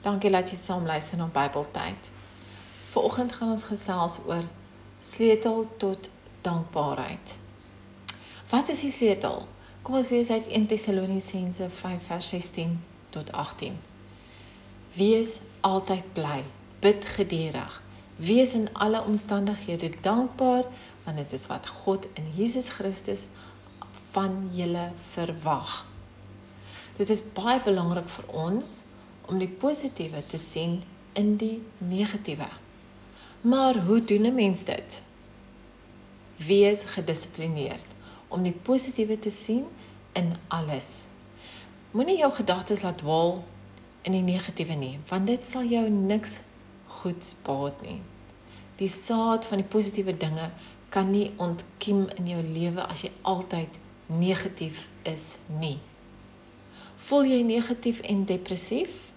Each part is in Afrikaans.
Dankie dat jy saam luister na Bybeltyd. Vanoggend gaan ons gesels oor sleutel tot dankbaarheid. Wat is die sleutel? Kom ons lees uit 1 Tessalonisense 5 vers 16 tot 18. Wees altyd bly, bid gedurig. Wees in alle omstandighede dankbaar want dit is wat God in Jesus Christus van julle verwag. Dit is baie belangrik vir ons om die positiewe te sien in die negatiewe. Maar hoe doen 'n mens dit? Wees gedissiplineerd om die positiewe te sien in alles. Moenie jou gedagtes laat dwaal in die negatiewe nie, want dit sal jou niks goeds baat nie. Die saad van die positiewe dinge kan nie ontkiem in jou lewe as jy altyd negatief is nie. Voel jy negatief en depressief?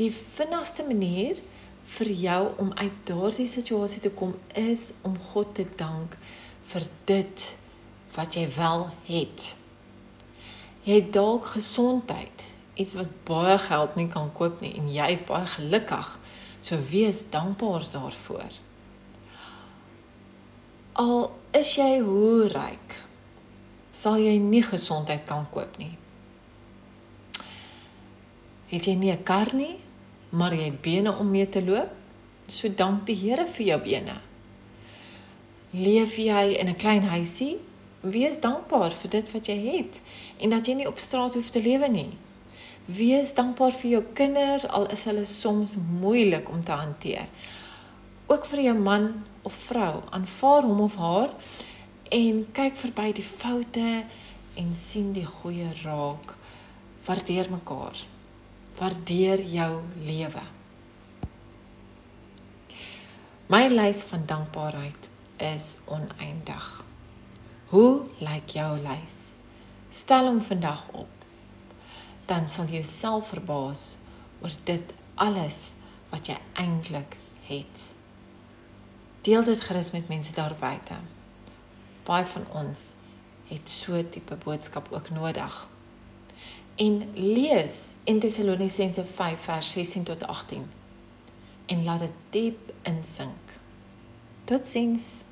Die vinnigste manier vir jou om uit daardie situasie te kom is om God te dank vir dit wat jy wel het. Jy het dalk gesondheid, iets wat baie geld nie kan koop nie en jy is baie gelukkig. So wees dankbaar daarvoor. Al is jy hoe ryk, sal jy nie gesondheid kan koop nie. Het jy nie 'n kar nie, maar jy het bene om mee te loop, so dank die Here vir jou bene. Leef jy in 'n klein huisie, wees dankbaar vir dit wat jy het en dat jy nie op straat hoef te lewe nie. Wees dankbaar vir jou kinders al is hulle soms moeilik om te hanteer. Ook vir jou man of vrou, aanvaar hom of haar en kyk verby die foute en sien die goeie raak. Waardeer mekaar waardeer jou lewe. My lys van dankbaarheid is oneindig. Hoe lyk jou lys? Stel hom vandag op. Dan sal jy self verbaas oor dit alles wat jy eintlik het. Deel dit gerus met mense daar buite. Baie van ons het so 'n tipe boodskap ook nodig en lees in Tessalonisense 5 vers 16 tot 18 en laat dit diep insink. Totsiens.